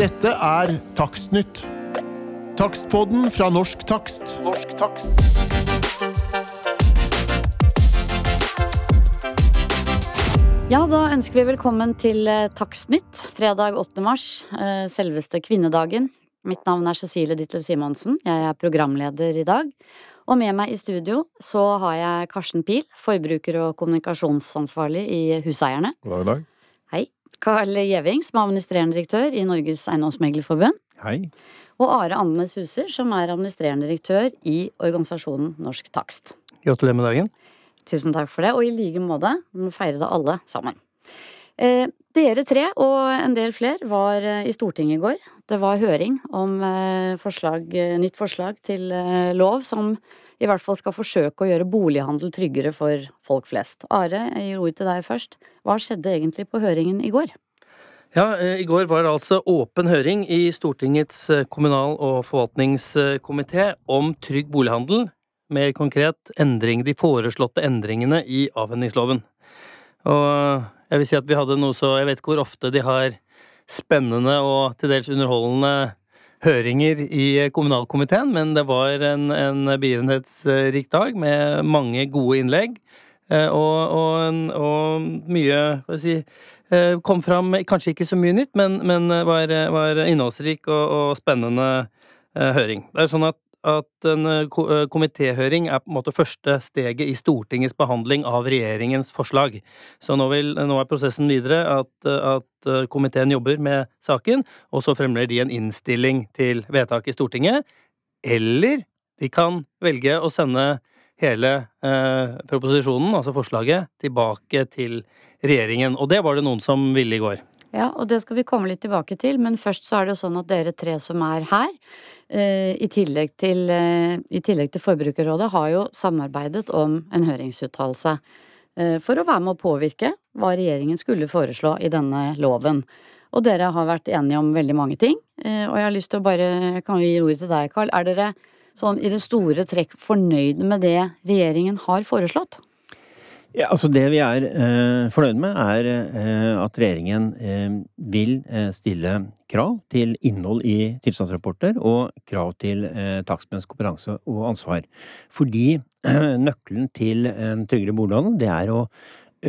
Dette er Takstnytt. Takstpodden fra Norsk Takst. Norsk takst. Ja, da ønsker vi velkommen til eh, Takstnytt, fredag 8. mars, eh, selveste kvinnedagen. Mitt navn er Cecilie Ditlev Simonsen, jeg er programleder i dag. Og med meg i studio så har jeg Karsten Pil, forbruker- og kommunikasjonsansvarlig i Huseierne. God dag. Hei. Carl Gjeving, som er administrerende direktør i Norges Eiendomsmeglerforbund. Hei. Og Are Andenes Huser, som er administrerende direktør i organisasjonen Norsk Takst. Gratulerer med dagen. Tusen takk for det, og i like måte. Vi må feire det alle sammen. Eh, dere tre og en del flere var eh, i Stortinget i går. Det var høring om eh, forslag, eh, nytt forslag til eh, lov som i hvert fall skal forsøke å gjøre bolighandel tryggere for folk flest. Are, jeg gir ordet til deg først. Hva skjedde egentlig på høringen i går? Ja, eh, I går var det altså åpen høring i Stortingets eh, kommunal- og forvaltningskomité om trygg bolighandel. Mer konkret endring, de foreslåtte endringene i avhendingsloven. Og jeg vil si at vi hadde noe så Jeg vet ikke hvor ofte de har spennende og til dels underholdende høringer i kommunalkomiteen, men det var en, en begivenhetsrik dag med mange gode innlegg. eh, Og, og, og mye hva si, eh, kom fram Kanskje ikke så mye nytt, men, men var, var innholdsrik og, og spennende eh, høring. Det er jo sånn at, at en eh, eh, komitéhøring er på en måte første steget i Stortingets behandling av regjeringens forslag. Så nå, vil, nå er prosessen videre at, at eh, komiteen jobber med saken, og så fremler de en innstilling til vedtak i Stortinget. Eller de kan velge å sende hele eh, proposisjonen, altså forslaget, tilbake til regjeringen. Og det var det noen som ville i går. Ja, og det skal vi komme litt tilbake til, men først så er det jo sånn at dere tre som er her, i tillegg til, eh, i tillegg til Forbrukerrådet, har jo samarbeidet om en høringsuttalelse eh, for å være med å påvirke hva regjeringen skulle foreslå i denne loven. Og dere har vært enige om veldig mange ting, eh, og jeg har lyst til å bare, kan gi ordet til deg, Karl. Er dere sånn i det store trekk fornøyd med det regjeringen har foreslått? Ja, altså Det vi er eh, fornøyd med, er eh, at regjeringen eh, vil eh, stille krav til innhold i tilstandsrapporter og krav til eh, takstmenns kompetanse og ansvar. Fordi eh, nøkkelen til en tryggere bolighandel, det er å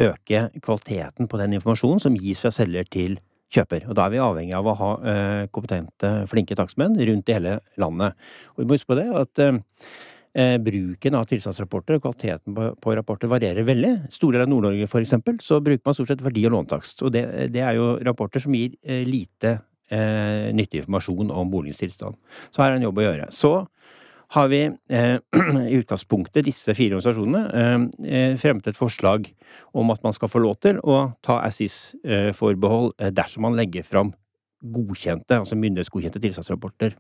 øke kvaliteten på den informasjonen som gis fra selger til kjøper. Og da er vi avhengig av å ha eh, kompetente, flinke takstmenn rundt i hele landet. Og vi må huske på det at eh, Eh, bruken av tilstandsrapporter og kvaliteten på, på rapporter varierer veldig. Store deler av Nord-Norge for eksempel, så bruker man stort sett verdi- og låntakst. Og det, det er jo rapporter som gir eh, lite eh, nyttig informasjon om boligens. Så her er en jobb å gjøre. Så har vi eh, i utgangspunktet, disse fire organisasjonene, eh, eh, fremmet et forslag om at man skal få lov til å ta Assis-forbehold eh, dersom man legger fram godkjente, altså myndighetsgodkjente tilstandsrapporter.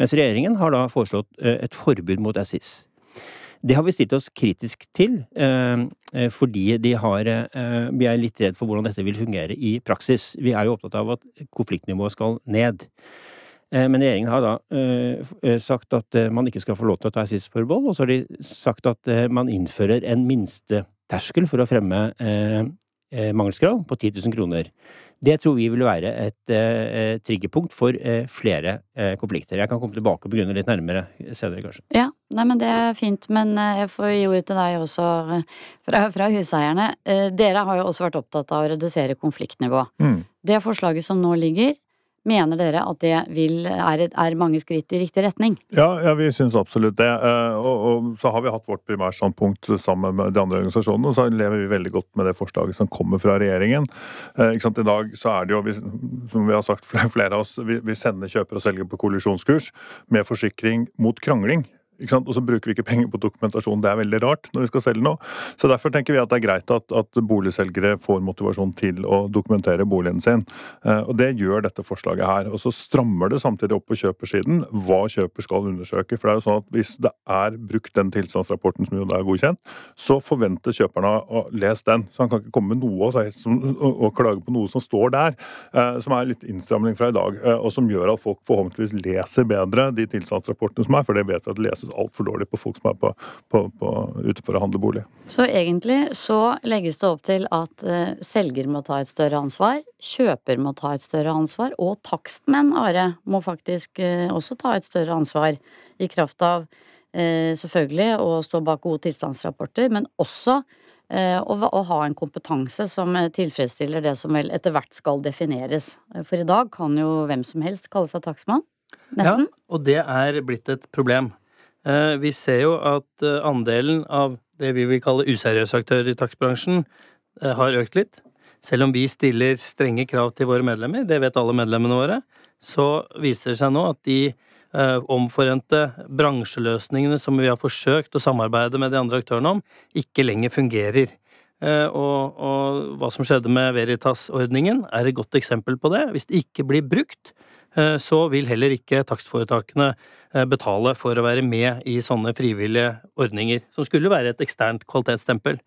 Mens regjeringen har da foreslått eh, et forbud mot SIS. Det har vi stilt oss kritisk til, eh, eh, fordi de har, vi er litt redd for hvordan dette vil fungere i praksis. Vi er jo opptatt av at konfliktnivået skal ned. Men regjeringen har da sagt at man ikke skal få lov til å ta SIS-forbehold, og så har de sagt at man innfører en minsteterskel for å fremme mangelskrav på 10 000 kroner. Det tror vi vil være et eh, triggerpunkt for eh, flere eh, konflikter. Jeg kan komme tilbake og begrunne litt nærmere senere, kanskje. Ja, nei, men det er fint, men eh, jeg får gi ordet til deg også eh, fra, fra huseierne. Eh, Dere har jo også vært opptatt av å redusere konfliktnivå. Mm. Det forslaget som nå ligger, mener dere at det vil, er, er mange skritt i riktig retning? Ja, ja, vi syns absolutt det. Eh, Og, og så har vi hatt vårt primærstandpunkt sammen med de andre organisasjonene. Og så lever vi veldig godt med det forslaget som kommer fra regjeringen. Eh? I dag så er det jo, som vi har sagt flere, flere av oss, vi, vi sender kjøper og selger på kollisjonskurs med forsikring mot krangling. Og så bruker vi ikke penger på dokumentasjon. Det er veldig rart når vi skal selge noe. Så derfor tenker vi at det er greit at, at boligselgere får motivasjon til å dokumentere boligen sin. Eh, Og det gjør dette forslaget her. Og så strammer det samtidig opp på kjøpersiden hva kjøper skal undersøke. For det er jo sånn at hvis det er brukt den tilstandsrapporten som jo er godkjent, så forventer kjøperne å lese den. Så han kan ikke komme med noe og klage på noe som står der, eh, som er litt innstramning fra i dag. eh, Og som gjør at folk forhåpentligvis leser bedre de tilstandsrapportene som er, for det vet vi at de leses passes altfor dårlig på folk som er på, på, på, ute for å handle bolig. Så egentlig så legges det opp til at eh, selger må ta et større ansvar, kjøper må ta et større ansvar, og takstmenn, Are, må faktisk eh, også ta et større ansvar. I kraft av eh, selvfølgelig å stå bak gode tilstandsrapporter, men også eh, å, ha en kompetanse som tilfredsstiller det som vel etter hvert skal defineres. For i dag kan jo hvem som helst kalle seg takstmann. Nesten. Ja, og det er blitt et problem. Eh, Vi ser jo at eh, andelen av det vi vil kalle useriøse aktører i takstbransjen, eh, har økt litt. Selv om vi stiller strenge krav til våre medlemmer, det vet alle medlemmene våre, så viser det seg nå at de omforente bransjeløsningene som vi har forsøkt å samarbeide med de andre aktørene om, ikke lenger fungerer. Og, og hva som skjedde med Veritas-ordningen, er et godt eksempel på det. Hvis det ikke blir brukt, så vil heller ikke takstforetakene eh, betale for å være med i sånne frivillige ordninger, som skulle være et eksternt kvalitetsstempel.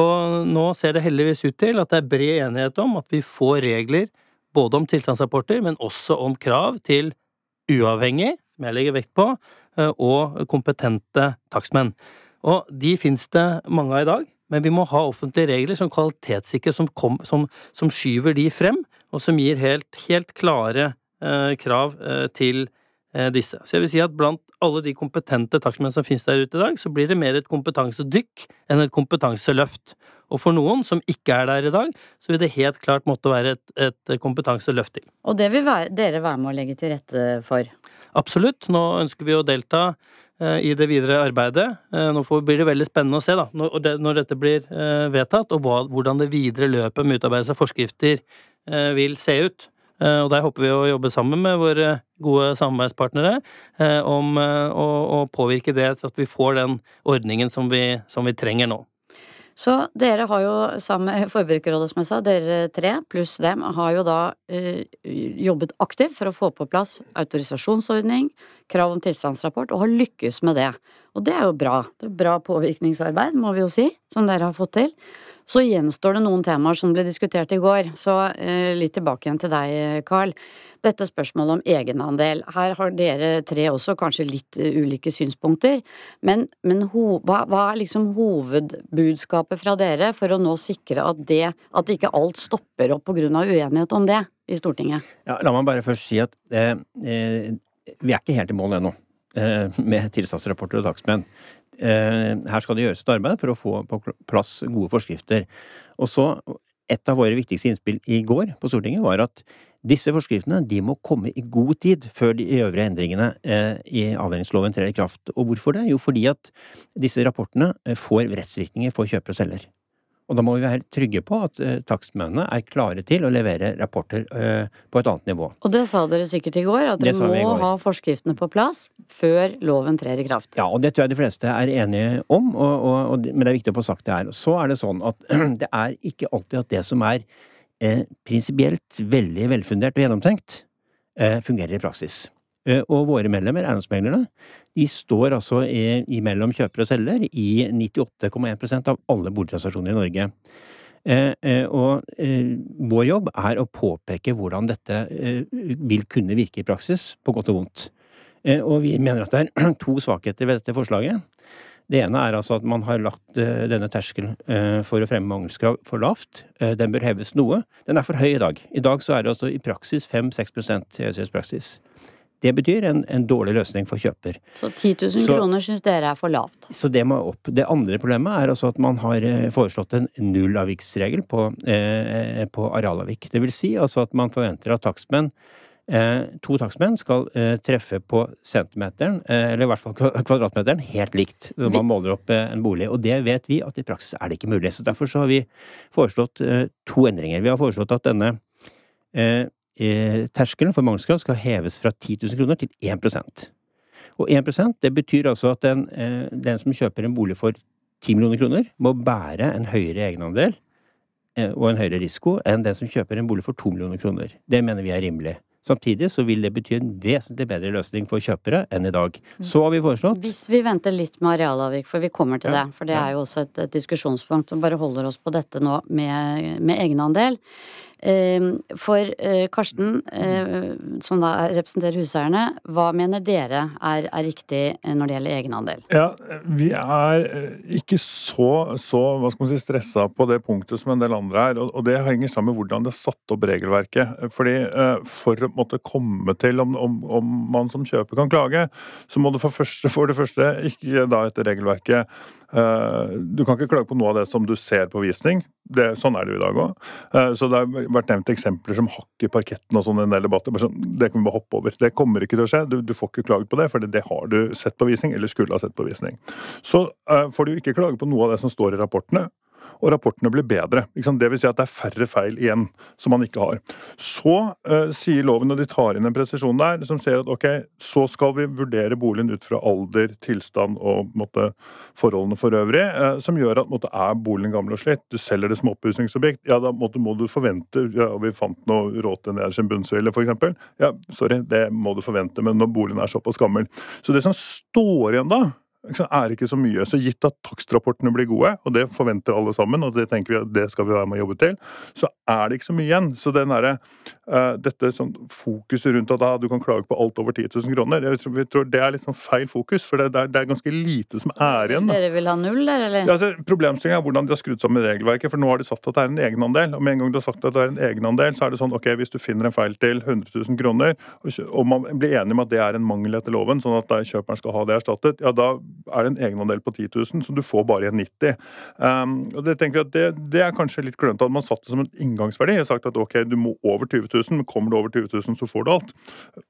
Og nå ser det heldigvis ut til at det er bred enighet om at vi får regler både om tilstandsrapporter, men også om krav til uavhengig, som jeg legger vekt på, eh, og kompetente takstmenn. Og de fins det mange av i dag, men vi må ha offentlige regler som kvalitetssikrer, som, som, som skyver de frem, og som gir helt, helt klare eh, krav eh, til eh, disse. Så jeg vil si at blant alle de kompetente takstmenn som finnes der ute i dag, så blir det mer et kompetansedykk enn et kompetanseløft. Og for noen som ikke er der i dag, så vil det helt klart måtte være et, et kompetanseløft til. Og det vil være, dere være med å legge til rette for. Absolutt. Nå ønsker vi å delta eh, i det videre arbeidet. Eh, Nå får, blir det veldig spennende å se da, når, det, når dette blir eh, vedtatt, og hvordan det videre løpet med utarbeidelse av forskrifter eh, vil se ut. Eh, Og Der håper vi å jobbe sammen med våre gode samarbeidspartnere eh, om eh, å, påvirke det så at vi får den ordningen som vi, som vi trenger nå. Så dere har jo sammen med Forbrukerrådet, som jeg sa, dere tre pluss dem har jo da eh, jobbet aktivt for å få på plass autorisasjonsordning, krav om tilstandsrapport, og har lykkes med det. Og det er jo bra. Det er bra påvirkningsarbeid, må vi jo si, som dere har fått til. Så gjenstår det noen temaer som ble diskutert i går, så eh, litt tilbake igjen til deg, Carl. Dette spørsmålet om egenandel. Her har dere tre også kanskje litt eh, ulike synspunkter, men, men ho, hva, hva er liksom hovedbudskapet fra dere for å nå sikre at det, at ikke alt stopper opp på grunn av uenighet om det i Stortinget? Ja, la meg bare først si at eh, eh, vi er ikke helt i mål ennå eh, med tilstandsrapporter og takstmenn. Eh, her skal det gjøres et arbeid for å få på plass gode forskrifter. Og så, et av våre viktigste innspill i går på Stortinget var at disse forskriftene de må komme i god tid før de øvrige endringene eh, i avhendingsloven trer i kraft. Og hvorfor det? Jo, fordi at disse rapportene eh, får rettsvirkninger for kjøper og selger. Og da må vi være trygge på at uh, takstmennene er klare til å levere rapporter uh, på et annet nivå. Og det sa dere sikkert i går, at dere må går. ha forskriftene på plass før loven trer i kraft. Ja, og det tror jeg de fleste er enige om, og, og, og, men det er viktig å få sagt det her. Så er det sånn at det er ikke alltid at det som er eh, prinsipielt veldig velfundert og gjennomtenkt, eh, fungerer i praksis. Eh, og våre medlemmer, eiendomsmeglerne, de står altså i, imellom kjøper og selger i 98,1% av alle boligtransaksjoner i Norge. Eh, eh, og eh, vår jobb er å påpeke hvordan dette vil kunne virke i praksis, på godt og vondt. Og vi mener at det er to svakheter ved dette forslaget. Det ene er altså at man har lagt denne terskelen for å fremme mangelskrav for lavt. Den bør heves noe. Den er for høy i dag. I dag så er det altså i praksis 5-6% i praksis. Det betyr en, en dårlig løsning for kjøper. Så 10 000 Så- kroner syns dere er for lavt. Så det må opp. Det andre problemet er altså at man har eh, foreslått en nullavviksregel på, eh, på arealavvik. Det vil si altså at man forventer at takstmenn eh, To takstmenn skal eh, treffe på centimeteren, eh, eller i hvert fall kvadratmeteren, helt likt når man måler opp eh, en bolig. Og det vet vi at i praksis er det ikke mulig. Så derfor så har vi foreslått to endringer. Vi har foreslått at denne terskelen for mangelskrav skal heves fra 10 000 kroner til 1% Og 1% det betyr altså at den, eh, den som kjøper en bolig for 10 millioner kroner, må bære en høyere egenandel eh, og en høyere risiko enn den som kjøper en bolig for 2 millioner kroner. Det mener vi er rimelig. Samtidig så vil det bety en vesentlig bedre løsning for kjøpere enn i dag. Så har vi foreslått Hvis vi venter litt med arealavvik, for vi kommer til Ja, det, for det ja. er jo også et, et diskusjonspunkt som bare holder oss på dette nå med, med egenandel. Eh, For eh, Karsten, eh, som da representerer huseierne, hva mener dere er, er riktig eh, når det gjelder egenandel? Ja, vi er ikke så, så hva skal man si, stressa på det punktet som en del andre er. Og, det henger sammen med hvordan det er satt opp regelverket. Fordi For å måtte komme til om, om, om man som kjøper kan klage, så må du for, første, for det første ikke da etter regelverket Du kan ikke klage på noe av det som du ser på visning. Det, sånn er det jo i dag òg. Så det har vært nevnt eksempler som hakk i parketten og sånn i en del debatter. Sånn, det kan vi bare hoppe over. Det kommer ikke til å skje. Du, du får ikke klaget på det, for det har du sett på visning, eller skulle ha sett på visning. Så uh, får du ikke klage på noe av det som står i rapportene. Og rapportene blir bedre. Det vil si at det er færre feil igjen som man ikke har. Så uh, sier loven, og de tar inn en presisjon der, som sier at ok, så skal vi vurdere boligen ut fra alder, tilstand og måtte, forholdene for øvrig, uh, som gjør at måtte, er boligen gammel og slitt. Du selger det som oppussingsobjekt, ja da måtte, må du forvente ja, Vi fant noe råte nederst i en bunnsøyle, f.eks. Ja, sorry, det må du forvente, men når boligen er såpass gammel. Så det som står igjen da, er ikke så mye. Så gitt at takstrapportene blir gode, og det forventer alle sammen, og det tenker vi at det skal vi være med å jobbe til, så er det ikke så mye igjen. Så den der, uh, dette sånn fokuset rundt at ah, du kan klage på alt over 10 000 kroner, jeg tror, det er litt sånn feil fokus, for det, er, det er, ganske lite som er igjen. Da. Dere vil ha null, der, eller? Ja, altså, Problemstillingen er hvordan de har skrudd sammen regelverket, for nå har de sagt at det er en egenandel, og med en gang du har sagt at det er en egenandel, så er det sånn ok, hvis du finner en feil til 100 000 kroner, og man blir enig med at det er en mangel etter loven, sånn at kjøperen skal ha det erstattet, ja da er det en egenandel på 10 000, så du får bare igjen 90 um, og Det tenker jeg at det, det er kanskje litt klønete at man satt det som en inngangsverdi. og sagt at ok, du må over 20 000, men kommer du over 20 000, så får du alt.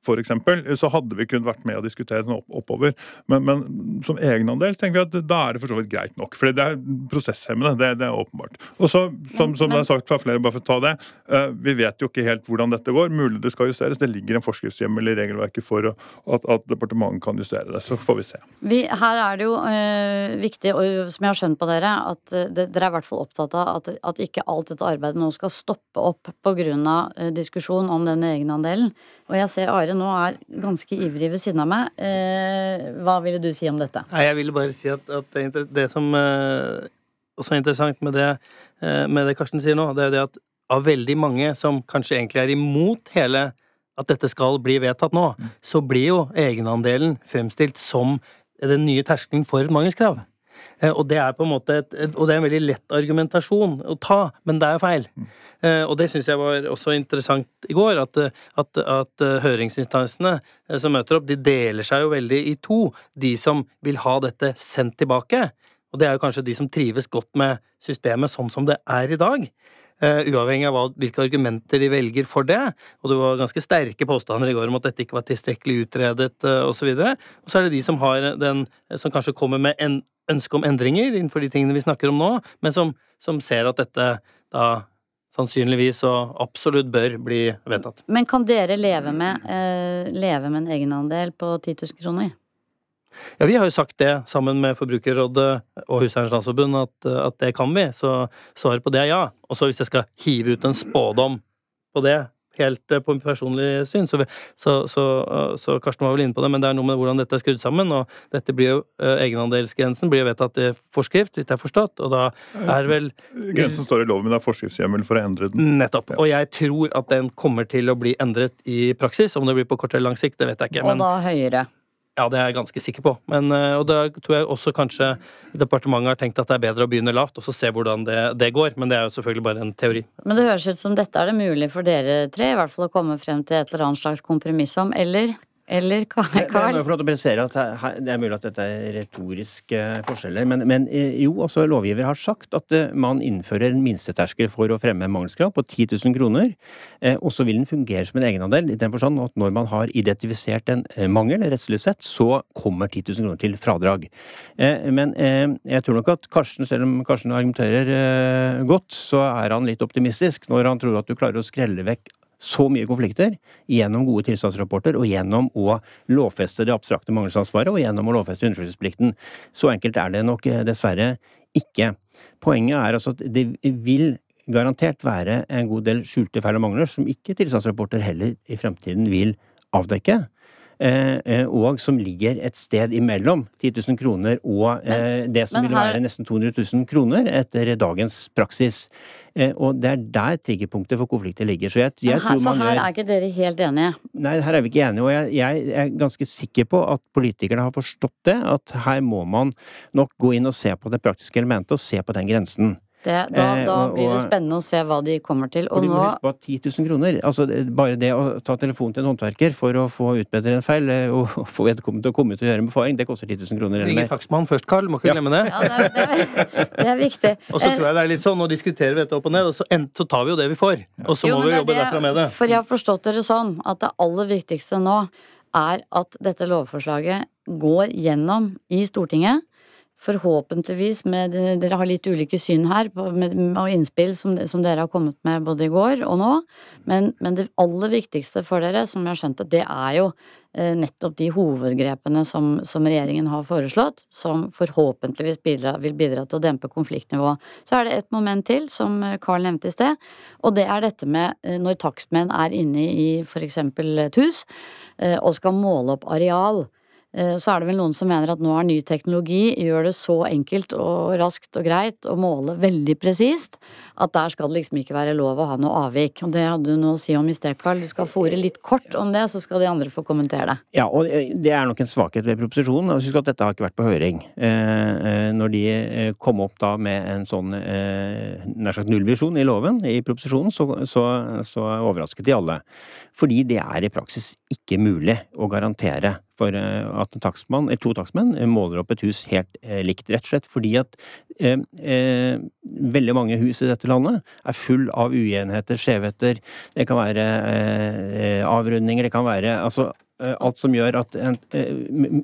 For eksempel, så hadde vi kunnet vært med og diskutere den opp, oppover. Men, men, som egenandel tenker vi at da er det for så vidt greit nok. For det er prosesshemmende. Det, det er åpenbart. Og så, som, som det er sagt fra flere, bare for å ta det, uh, vi vet jo ikke helt hvordan dette går. Mulig det skal justeres. Det ligger en forskriftshjemmel i regelverket for at, at departementet kan justere det. Så får vi se. Vi, her er det jo øh, viktig, og som jeg har skjønt på dere, at øh, det, dere er i hvert fall opptatt av at, at, ikke alt dette arbeidet nå skal stoppe opp pga. Øh, diskusjon om den egenandelen. Og jeg ser Are nå er ganske ivrig ved siden av meg. Eh, hva ville du si om dette? Nei, Jeg ville bare si at, at det, det, som eh, også er interessant med det, eh, med det Karsten sier nå, det er jo det at av veldig mange som kanskje egentlig er imot hele at dette skal bli vedtatt nå, så blir jo egenandelen fremstilt som den nye terskelen for et mangelskrav. Eh, og det er på en måte et, og det er en veldig lett argumentasjon å ta, men det er feil. Mm. og det syns jeg var også interessant i går, at, at, at, høringsinstansene som møter opp, de deler seg jo veldig i to. De som vil ha dette sendt tilbake, og det er jo kanskje de som trives godt med systemet sånn som det er i dag. Uh, uavhengig av hva, hvilke argumenter de velger for det. Og det var ganske sterke påstander i går om at dette ikke var tilstrekkelig utredet uh, osv. Og, så og så er det de som har den, som kanskje kommer med en ønske om endringer innenfor de tingene vi snakker om nå, men som, som ser at dette da sannsynligvis og absolutt bør bli vedtatt. Men kan dere leve med, eh, leve med en egenandel på 10 000 kroner? Ja, vi har jo sagt det sammen med Forbrukerrådet og Huseiernes Landsforbund at, at, det kan vi, så svaret på det er ja. Og så hvis jeg skal hive ut en spådom på det, helt på på personlig syn, så, så, så, så, Karsten var vel inne på det, men det er noe med hvordan dette er skrudd sammen, og dette blir jo eh, egenandelsgrensen blir jo vedtatt i forskrift, hvis det er forstått, og da er vel Grensen står i loven, men det er forskriftshjemmel for å endre den. Nettopp. Og jeg tror at den kommer til å bli endret i praksis. Om det blir på kort eller lang sikt, det vet jeg ikke. Og men... da høyere. Ja, det er jeg ganske sikker på. Men, eh, og da tror jeg også kanskje departementet har tenkt at det er bedre å begynne lavt, og så se hvordan det, det, går. Men det er jo selvfølgelig bare en teori. Men det høres ut som dette er det mulig for dere tre i hvert fall å komme frem til et eller annet slags kompromiss om, eller? Eller Carl? Jeg må få lov til å presisere at Det er mulig at dette er retoriske forskjeller, men, men eh, jo, også lovgiver har sagt at eh, man innfører en minsteterskel for å fremme mangelskrav på 10 000 kroner. Eh, og så vil den fungere som en egenandel i den forstand at når man har identifisert en mangel rettslig sett, så kommer 10 000 kroner til fradrag. Men jeg tror nok at Karsten, selv om Karsten argumenterer godt, så er han litt optimistisk når han tror at du klarer å skrelle vekk så mye konflikter gjennom gode tilstandsrapporter og gjennom å lovfeste det abstrakte mangelsansvaret og gjennom å lovfeste undersøkelsesplikten. Så enkelt er det nok eh, dessverre ikke. Poenget er altså at det vil garantert være en god del skjulte feil og mangler som ikke tilstandsrapporter heller i fremtiden vil avdekke. Eh, eh, og som ligger et sted imellom 10 000 kroner og eh, det som men vil her- være nesten 200 000 kroner etter dagens praksis. Og det er der triggerpunktet for konflikter ligger. Så jeg, jeg her, tror så her gjør er ikke dere helt enige. Nei, her er vi ikke enige, og jeg, jeg er ganske sikker på at politikerne har forstått det, at her må man nok gå inn og se på det praktiske elementet, og se på den grensen. Det, da, Eh, da blir det spennende å se hva de kommer til. Og nå huske på at 10 000 kroner, altså bare det å ta telefonen til en håndverker for å få utbedret en feil, eh, og få vedkommende til å komme ut og gjøre en befaring, det koster 10 000 kroner eller mer. takstmann først, Carl. Må ikke Ja. glemme det. ja, det, er, det, det er viktig. Og så tror jeg det er litt sånn, nå diskuterer vi dette opp og ned, og så, en- så tar vi jo det vi får. Og så Jo, må vi jobbe derfra med det. For jeg har forstått dere sånn at det aller viktigste nå er at dette lovforslaget går gjennom i Stortinget. Forhåpentligvis med Dere har litt ulike syn her med, og innspill som, som dere har kommet med både i går og nå. Men, men det aller viktigste for dere, som jeg har skjønt det, det er jo eh, nettopp de hovedgrepene som, som regjeringen har foreslått, som forhåpentligvis bidra, vil bidra til å dempe konfliktnivået. Så er det et moment til, som eh, Carl nevnte i sted, og det er dette med eh, når takstmenn er inne i eksempel et hus og skal måle opp areal. Eh, Så er det vel noen som mener at nå har ny teknologi gjør det så enkelt og raskt og greit å måle veldig presist at der skal det liksom ikke være lov å ha noe avvik. Og det hadde du noe å si om i sted, Carl. Du skal ordet litt kort om det, så skal de andre få kommentere det. Ja, og eh, det er nok en svakhet ved proposisjonen. Jeg synes at dette har ikke vært på høring. Eh, Når de kom opp da med en sånn nær sagt nullvisjon i loven, i proposisjonen, så, så, så overrasket de alle. Fordi det er i praksis ikke mulig å garantere for eh, at taksmann, to takstmenn eh, måler opp et hus helt eh, likt, rett og slett fordi at eh, eh, veldig mange hus i dette landet er full av uenigheter, skjevheter, det kan være eh, avrundinger, det kan være altså alt som gjør at en, eh,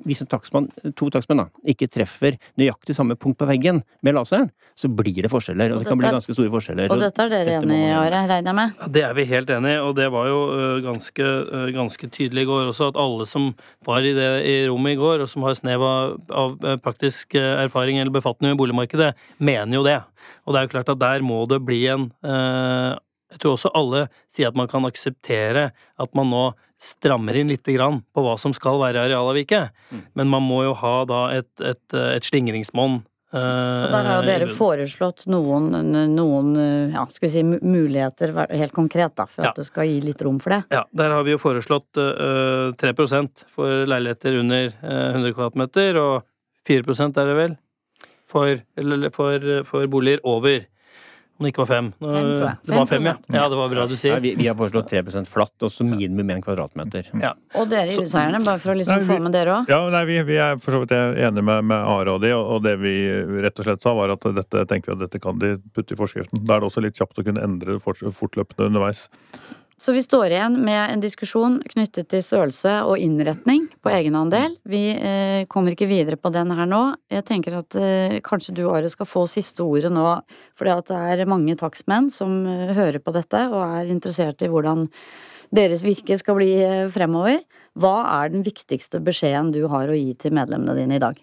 hvis en taksmann, to takstmenn ikke treffer nøyaktig samme punkt på veggen med laseren, så blir det forskjeller, og, Og det kan bli ganske store forskjeller. Og dette er dere enig i, året. Are, regner jeg med? Ja, Det er vi helt enig i, og det var jo ganske, ganske tydelig i går også, at alle som var i det i rommet i går, og som har snev av, av praktisk erfaring eller befatning med boligmarkedet, mener jo det. Og det er jo klart at der må det bli en ø, Jeg tror også alle sier at man kan akseptere at man nå strammer inn lite grann på hva som skal være arealavviket, Mm. men man må jo ha da et, et, et slingringsmonn. Og der har jo dere foreslått noen, noen ja, skal vi si, muligheter, helt konkret, da, for Ja. at det skal gi litt rom for det. Ja, der har vi jo foreslått uh, 3% for leiligheter under uh, 100 kvadratmeter, og 4 er det vel for, eller, for, for boliger over. Om det ikke var fem. Nå- Fem. Det var fem, ja. Ja, det var bra du sier. sier. vi, vi har foreslått 3% flatt, og så minimum 1 kvadratmeter. Ja. Og dere i Huseierne, bare for å liksom Nei, få med dere òg. Ja, nei, vi, vi er for så vidt enige med, med Are og de, og og det vi rett og slett sa, var at dette tenker vi at dette kan de putte i forskriften. Da er det også litt kjapt å kunne endre det fortløpende underveis. Så vi står igjen med en diskusjon knyttet til størrelse og innretning på egenandel. Vi eh, kommer ikke videre på den her nå. Jeg tenker at eh, kanskje du, Are, skal få siste ordet nå. For det er mange takstmenn som eh, hører på dette og er interessert i hvordan deres virke skal bli eh, fremover. Hva er den viktigste beskjeden du har å gi til medlemmene dine i dag?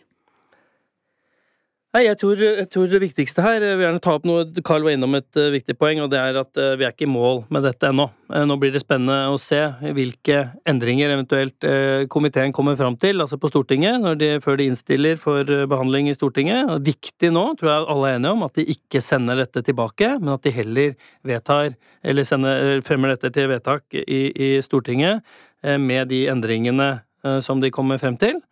Nei, jeg tror, jeg tror det viktigste her Jeg vil gjerne ta opp noe Carl var innom et eh, viktig poeng, og det er at eh, vi er ikke i mål med dette ennå. Eh, nå blir det spennende å se hvilke endringer eventuelt eh, komiteen kommer fram til, altså på Stortinget, de, før de innstiller for eh, behandling i Stortinget. Og viktig nå, tror jeg alle er enige om, at de ikke sender dette tilbake, men at de heller vedtar, eller sender, fremmer dette til vedtak i, i Stortinget eh, med de endringene eh, som de kommer frem til.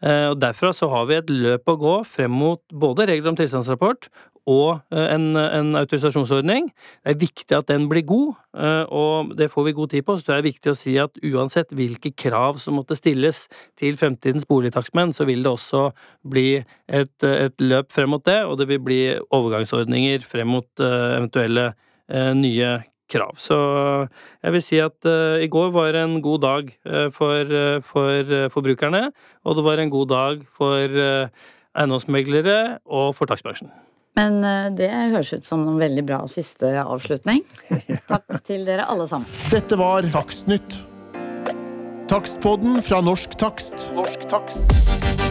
Eh, Og Derfra så har vi et løp å gå frem mot både regler om tilstandsrapport og eh, en, en autorisasjonsordning. Det er viktig at den blir god, eh, og det får vi god tid på. Så det er viktig å si at uansett hvilke krav som måtte stilles til fremtidens boligtakstmenn, så vil det også bli et, et løp frem mot det, og det vil bli overgangsordninger frem mot eventuelle nye krav. Så jeg vil si at uh, i går var en god dag uh, for, uh, for forbrukerne, og det var en god dag for eiendomsmeglere og for takstbransjen. Men det høres ut som en veldig bra siste avslutning. Takk til dere alle sammen. Dette var Takstnytt. Takstpodden fra Norsk Takst. Norsk takst.